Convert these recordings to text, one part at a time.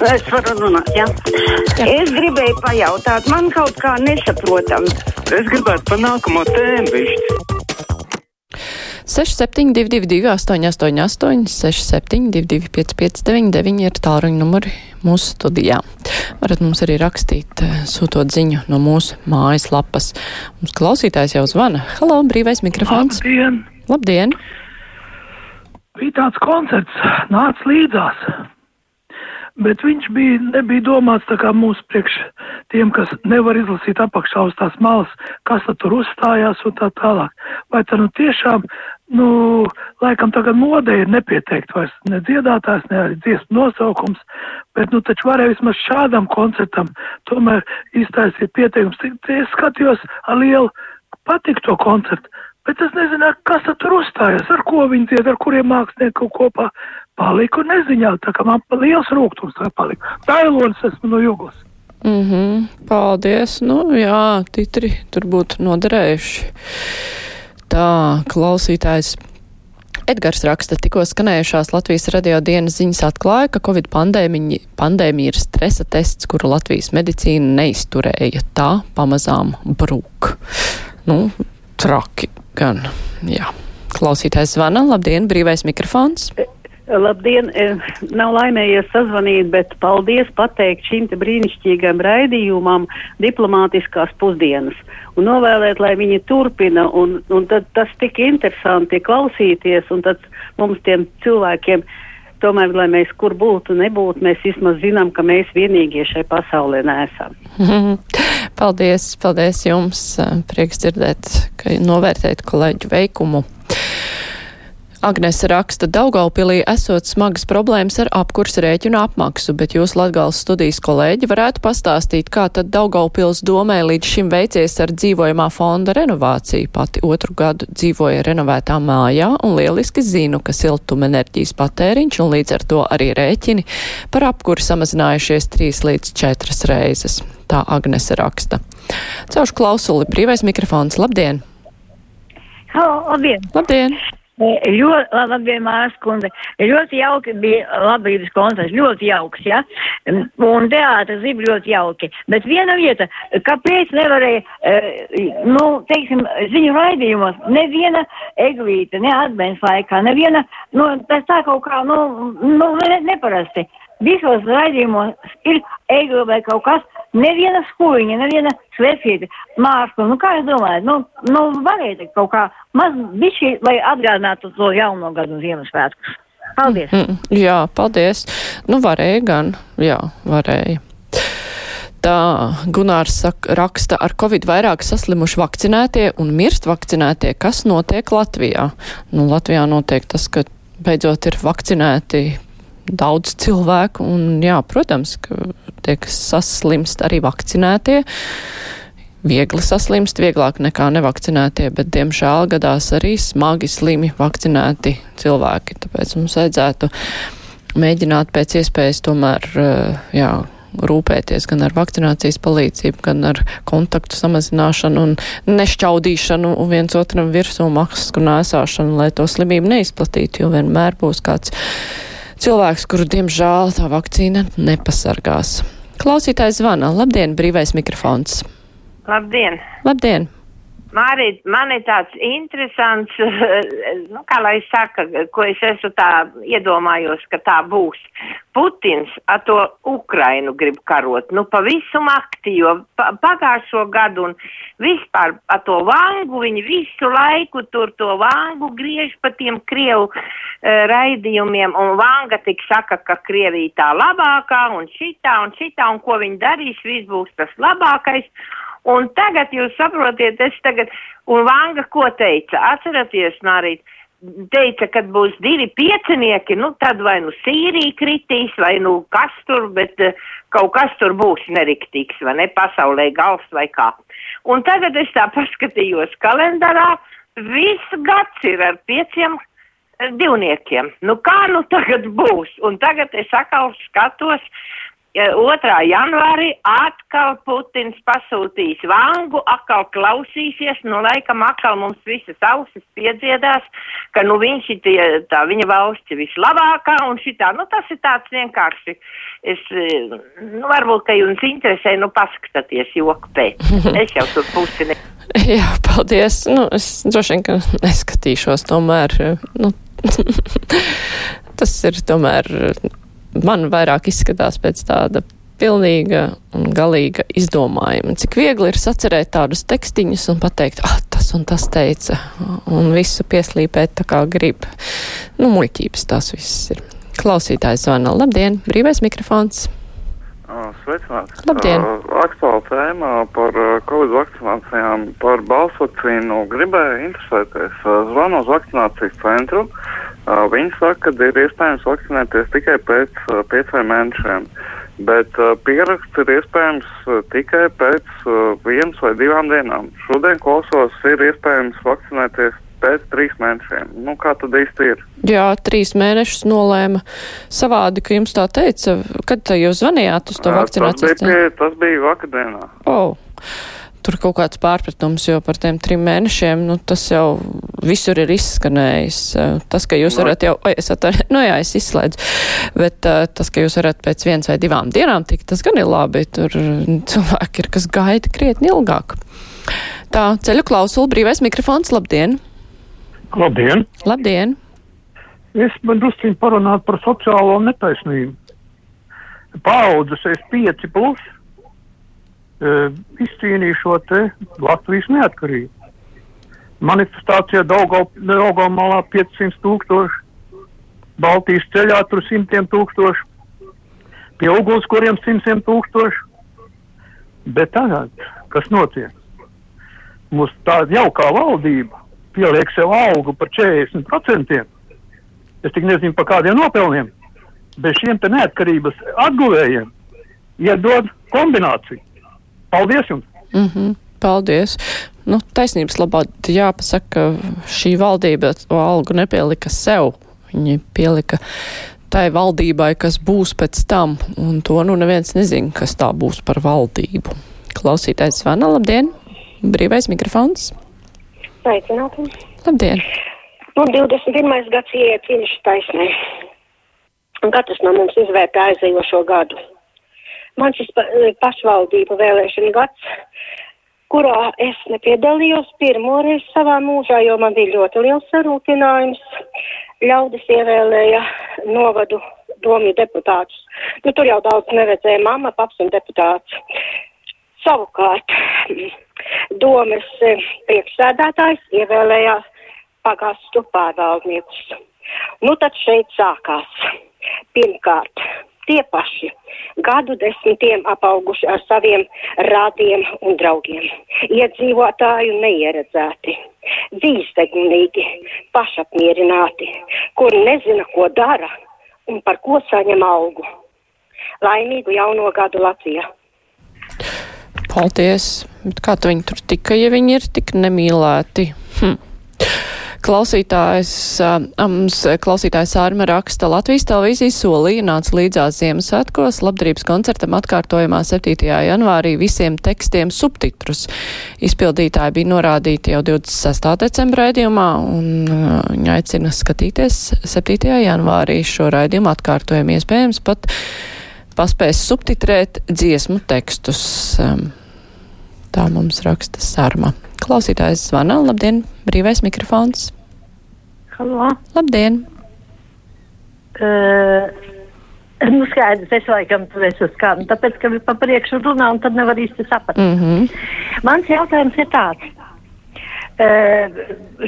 Es varu runāt, jā. jā. Es gribēju pajautāt, man kaut kā nesaprotam. Es gribētu par nākamo tēmu višķi. 6722, 888, 672, 559, ir tālruņa numuri mūsu studijā. Varat mums arī rakstīt, eh, sūtot ziņu no mūsu mājaslapas. Mums klausītājs jau zvana. Halo, brīvais mikrofons. Labdien! Labdien! Bija tāds koncerts, nāc līdzās bet viņš bija, nebija domāts tā kā mūsu priekš tiem, kas nevar izlasīt apakšā uz tās malas, kas tur uzstājās un tā tālāk. Vai tā nu tiešām, nu, laikam tagad modē ir nepieteikt vairs ne dziedātājs, ne arī dziesmu nosaukums, bet, nu, taču varēja vismaz šādam koncertam tomēr iztaisīt pieteikums. Es skatījos ar lielu patikt to koncertu. Bet es nezināju, kas tur uzstājas, ar ko viņi dzied, ar kuriem mākslinieki kopā paliku neziņā, tā kā man liels rūgtums tā palika. Dailonis esmu no Juglas. Mhm, mm paldies. Nu, jā, titri tur būtu noderējuši. Tā, klausītājs. Edgars raksta, tikko skanējušās Latvijas radio dienas ziņas atklāja, ka Covid pandēmija, pandēmija ir stresa tests, kuru Latvijas medicīna neizturēja. Tā pamazām brūk. Nu, traki gan, jā. Klausītājs zvana, labdien, brīvais mikrofons. Labdien! E, nav laimējies sazvanīt, bet paldies pateikt šim te brīnišķīgam raidījumam diplomātiskās pusdienas un novēlēt, lai viņi turpina un, un tad tas tik interesanti klausīties un tad mums tiem cilvēkiem tomēr, lai mēs kur būtu, nebūtu, mēs vismaz zinām, ka mēs vienīgie šai pasaulē neesam. paldies, paldies jums! Prieks dzirdēt, ka novērtēt kolēģu veikumu. Agnese raksta, Daugaupilī esot smagas problēmas ar apkurs rēķinu apmaksu, bet jūs Latgales studijas kolēģi varētu pastāstīt, kā tad Daugaupils domē līdz šim veicies ar dzīvojamā fonda renovāciju. Pati otru gadu dzīvoja renovētā mājā un lieliski zinu, ka siltumenerģijas patēriņš un līdz ar to arī rēķini par apkuru samazinājušies trīs līdz četras reizes. Tā Agnese raksta. Caušu klausuli, brīvais mikrofons, labdien! Halo, labdien! Labdien! Ļoti, labdien, Mārs kundze. Ļoti jauki bija labības koncerts, ļoti jauks, ja? Un teātris bija ļoti jauki. Bet viena vieta, kāpēc nevarēja, nu, teiksim, ziņu raidījumos, neviena eglīte, ne advents laikā, neviena, nu, tas tā kaut kā, nu, nu ne, neparasti. Visos raidījumos ir egli vai kaut kas, neviena skuiņa, neviena svecīte, mārstu. Nu, kā jūs domājat, nu, nu varēja kaut kā maz bišķi, lai atgādinātu to jauno gadu Ziemassvētkus. Paldies! Mm, jā, paldies. Nu, varēja gan, jā, varēja. Tā Gunārs saka, raksta, ar covid vairāk saslimuši vakcinētie un mirst vakcinētie. Kas notiek Latvijā? Nu, Latvijā notiek tas, ka beidzot ir vakcinēti daudz cilvēku, un jā, protams, ka tiek saslimst arī vakcinētie. Viegli saslimst, vieglāk nekā nevakcinētie, bet diemžēl gadās arī smagi slimi vakcinēti cilvēki. Tāpēc mums vajadzētu mēģināt pēc iespējas tomēr, eh, jā, rūpēties gan ar vakcinācijas palīdzību, gan ar kontaktu samazināšanu un nešķaudīšanu un viens otram virsū masku nēsāšanu, lai to slimību neizplatītu, jo vienmēr būs kāds cilvēks, kuru diemžēl tā vakcīna nepasargās. Klausītājs zvana. Labdien, brīvais mikrofons. Labdien! Labdien! Mārīt, man ir tāds interesants, nu, kā lai saka, ko es esmu tā iedomājos, ka tā būs. Putins ar to Ukrainu grib karot, nu, pa visu makti, jo pa, pagājušo gadu un vispār ar to vangu, viņi visu laiku tur to vangu griež pa tiem Krievu uh, raidījumiem, un vanga tik saka, ka Krievija tā labākā, un šitā, un šitā, un ko viņi darīs, viss būs tas labākais. Un tagad jūs saprotiet, es tagad, un Vanga ko teica? Atceraties, Nārīt, teica, kad būs divi piecinieki, nu tad vai nu Sīrija kritīs, vai nu kas tur, bet uh, kaut kas tur būs neriktīgs, vai ne, pasaulē gals vai kā. Un tagad es tā paskatījos kalendārā, viss gads ir ar pieciem uh, divniekiem. Nu kā nu tagad būs? Un tagad es atkal skatos, 2. janvārī atkal Putins pasūtīs vangu, atkal klausīsies, nu laikam atkal mums visas ausis piedziedās, ka nu viņš ir tie, tā viņa valsts vislabākā un šitā, nu tas ir tāds vienkārši, es, nu varbūt, ka jums interesē, nu paskatāties joku pēc, es jau tur pusi ne. Jā, paldies. Nu, es droši vien, ka neskatīšos tomēr. Nu, tas ir tomēr man vairāk izskatās pēc tāda pilnīga un galīga izdomājuma. Cik viegli ir sacerēt tādus tekstiņus un pateikt, ah, tas un tas teica, un visu pieslīpēt tā kā grib. Nu, muļķības tās viss ir. Klausītājs zvana. Labdien, brīvais mikrofons. Sveicināts. Labdien. Aktuāla tēma par Covid vakcinācijām, par balsvakcīnu gribēju interesēties. Zvanu uz vakcinācijas centru. Viņi saka, ka ir iespējams vakcinēties tikai pēc pieciem mēnešiem, bet pieraksts ir iespējams tikai pēc vienas vai divām dienām. Šodien klausos, ir iespējams vakcinēties pēc trīs mēnešiem. Nu, kā tad īsti ir? Jā, trīs mēnešus nolēma savādi, ka jums tā teica. Kad jūs zvanījāt uz to vakcinācijas? Tas bija, pie, tas bija vakardienā. Oh. Tur kaut kāds pārpratums, jo par tiem trim mēnešiem, nu, tas jau visur ir izskanējis. Tas, ka jūs varat jau, oi, es atvainu, nu jā, es izslēdzu, bet uh, tas, ka jūs varat pēc viens vai divām dienām tikt, tas gan ir labi. Tur cilvēki ir, kas gaida krietni ilgāk. Tā, ceļu klausula, brīvais mikrofons, labdien! Labdien! Labdien! Es man drusciņi parunāt par sociālo netaisnību. Paaudzes es pieci plus izcīnīju šo Latvijas neatkarību. Manifestācijā Daugavmalā 500 tūkstoši, Baltijas ceļā tur simtiem tūkstoši, pie ugunskuriem simtiem tūkstoši. Bet tagad, kas notiek? Mums tāda jaukā valdība pieliek sev algu par 40%. Es tik nezinu par kādiem nopelniem, bet šiem te neatkarības atguvējiem iedod kombināciju. Paldies jums! Mm -hmm. Paldies! Nu, taisnības labā jāpasaka, ka šī valdība to algu nepielika sev. Viņi pielika tai valdībai, kas būs pēc tam, un to nu neviens nezina, kas tā būs par valdību. Klausītājs zvana, labdien! Brīvais mikrofons! Sveicināti! Labdien! Nu, 21. gads iet viņš taisnē. Katrs no mums izvērtē aizējošo gadu. Man šis pa, pašvaldību vēlēšana gads, kurā es nepiedalījos pirmoreiz savā mūžā, jo man bija ļoti liels sarūpinājums. Ļaudis ievēlēja novadu domju deputātus. Nu, tur jau daudz neredzēja mamma, paps un deputāts. Savukārt, domas priekšsēdētājs ievēlējās pagastu pārvaldniekus. Nu, tad šeit sākās. Pirmkārt, tie paši gadu desmitiem apauguši ar saviem rādiem un draugiem, iedzīvotāju neieredzēti, dzīvstegnīgi, pašapmierināti, kuri nezina, ko dara un par ko saņem algu. Laimīgu jauno gadu Latvijā! Paldies! Bet kā tu viņi tur tika, ja viņi ir tik nemīlēti? Hm. Klausītājs, mums klausītājs Ārma raksta, Latvijas televīzijas solīja nāca līdzās Ziemassvētkos labdarības koncertam atkārtojumā 7. janvārī visiem tekstiem subtitrus. Izpildītāji bija norādīti jau 26. decembra raidījumā un viņa aicina skatīties 7. janvārī šo raidījumu atkārtojumu iespējams pat paspēs subtitrēt dziesmu tekstus. Tā mums raksta Sarma. Klausītājs zvana. Labdien, brīvais mikrofons. Halo. Labdien. Uh, nu skaidrs, es laikam tur esmu skan, tāpēc, ka pa priekšu runā un tad nevar īsti saprast. Mm -hmm. Mans jautājums ir tāds. Uh,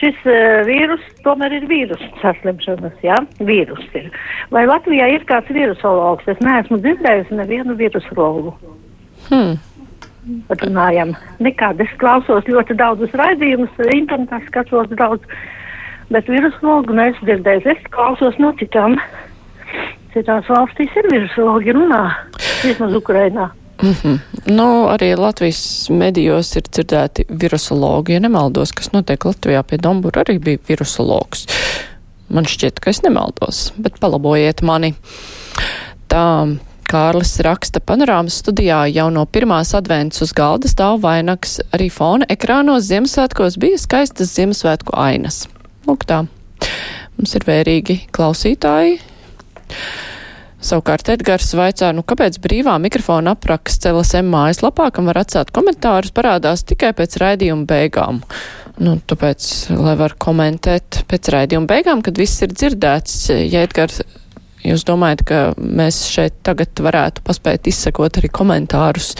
šis uh, vīrus tomēr ir vīrus saslimšanas, jā, vīrus ir. Vai Latvijā ir kāds virusologs? Es neesmu dzirdējusi nevienu virusologu. Hmm runājam. Nekādi es klausos ļoti daudzus raidījumus, internetā skatos daudz, bet virusologu neesmu dzirdējis. Es klausos no citām. Citās valstīs ir virusologi runā, vismaz Ukrainā. Mm -hmm. Nu, arī Latvijas medijos ir dzirdēti virusologi, ja nemaldos, kas notiek Latvijā pie Dombura, arī bija virusologs. Man šķiet, ka es nemaldos, bet palabojiet mani. Tā Kārlis raksta panorāmas studijā jau no pirmās adventas uz galda stāv vainags. Arī fona ekrānos Ziemassvētkos bija skaistas Ziemassvētku ainas. Lūk tā. Mums ir vērīgi klausītāji. Savukārt Edgars vaicā, nu kāpēc brīvā mikrofona apraksts LSM mājaslapā, kam var atstāt komentārus, parādās tikai pēc raidījuma beigām. Nu, tāpēc, lai var komentēt pēc raidījuma beigām, kad viss ir dzirdēts, ja Edgars jūs domājat, ka mēs šeit tagad varētu paspēt izsekot arī komentārus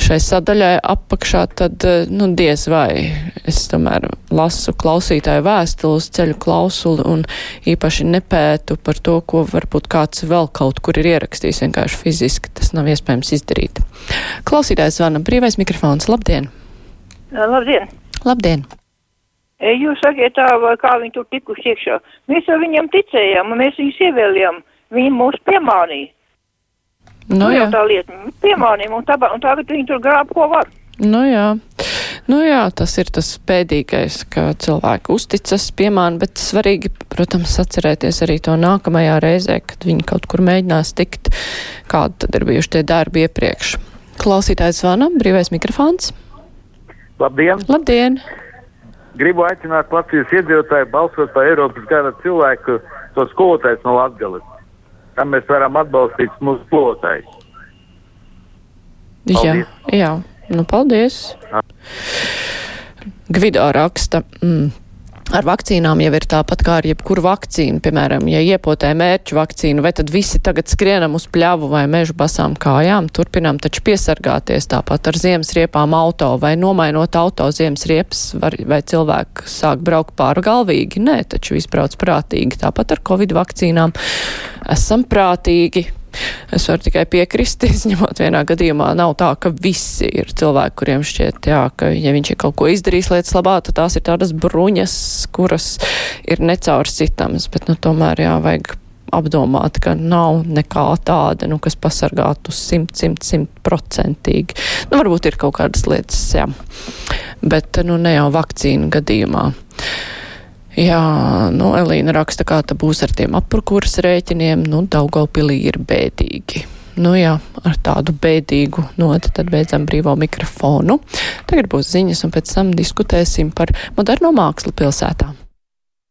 šai sadaļai apakšā, tad, nu, diez vai es tomēr lasu klausītāju vēstules, ceļu klausuli un īpaši nepētu par to, ko varbūt kāds vēl kaut kur ir ierakstījis vienkārši fiziski. Tas nav iespējams izdarīt. Klausītājs zvana brīvais mikrofons. Labdien! Labdien! Labdien! Jūs sakiet tā, kā viņi tur tikuši iekšā. Mēs jau viņam ticējām, un mēs viņus ievēlējām. Viņi mūs piemānīja. Nu, jā. tā lieta. Piemānīja, un, tā, un tagad viņi tur grāb, ko var. Nu, jā. Nu jā, tas ir tas pēdīgais, ka cilvēki uzticas, piemāna, bet svarīgi, protams, atcerēties arī to nākamajā reizē, kad viņi kaut kur mēģinās tikt, kādi tad ir bijuši tie darbi iepriekš. Klausītājs zvana, brīvais mikrofons. Labdien! Labdien! Gribu aicināt Latvijas iedzīvotāju balsot par Eiropas gada cilvēku, to skolotājs no Latgales. Tam mēs varam atbalstīt mūsu skolotājus. Jā, jā, nu paldies. Gvido raksta. Mm. Ar vakcīnām jau ir tāpat kā ar jebkuru vakcīnu. Piemēram, ja iepotē mērķu vakcīnu, vai tad visi tagad skrienam uz pļavu vai mežu basām kājām, turpinām taču piesargāties tāpat ar ziemas riepām auto vai nomainot auto ziemas riepas, var, vai cilvēki sāk braukt pārgalvīgi. Nē, taču izbrauc prātīgi. Tāpat ar covid vakcīnām esam prātīgi. Es varu tikai piekrist, izņemot vienā gadījumā nav tā, ka visi ir cilvēki, kuriem šķiet, jā, ka ja viņš ir kaut ko izdarījis lietas labā, tad tās ir tādas bruņas, kuras ir necaursitamas, bet nu tomēr jā, vajag apdomāt, ka nav nekā tāda, nu, kas pasargātu simt, simt, simt procentīgi. Nu, varbūt ir kaut kādas lietas, jā, bet, nu, ne jau vakcīnu gadījumā. Jā, nu, Elīna raksta, kā tā būs ar tiem apkurkurs rēķiniem. Nu, Daugaupilī ir bēdīgi. Nu jā, ar tādu bēdīgu noti tad beidzam brīvo mikrofonu. Tagad būs ziņas un pēc tam diskutēsim par moderno mākslu pilsētām.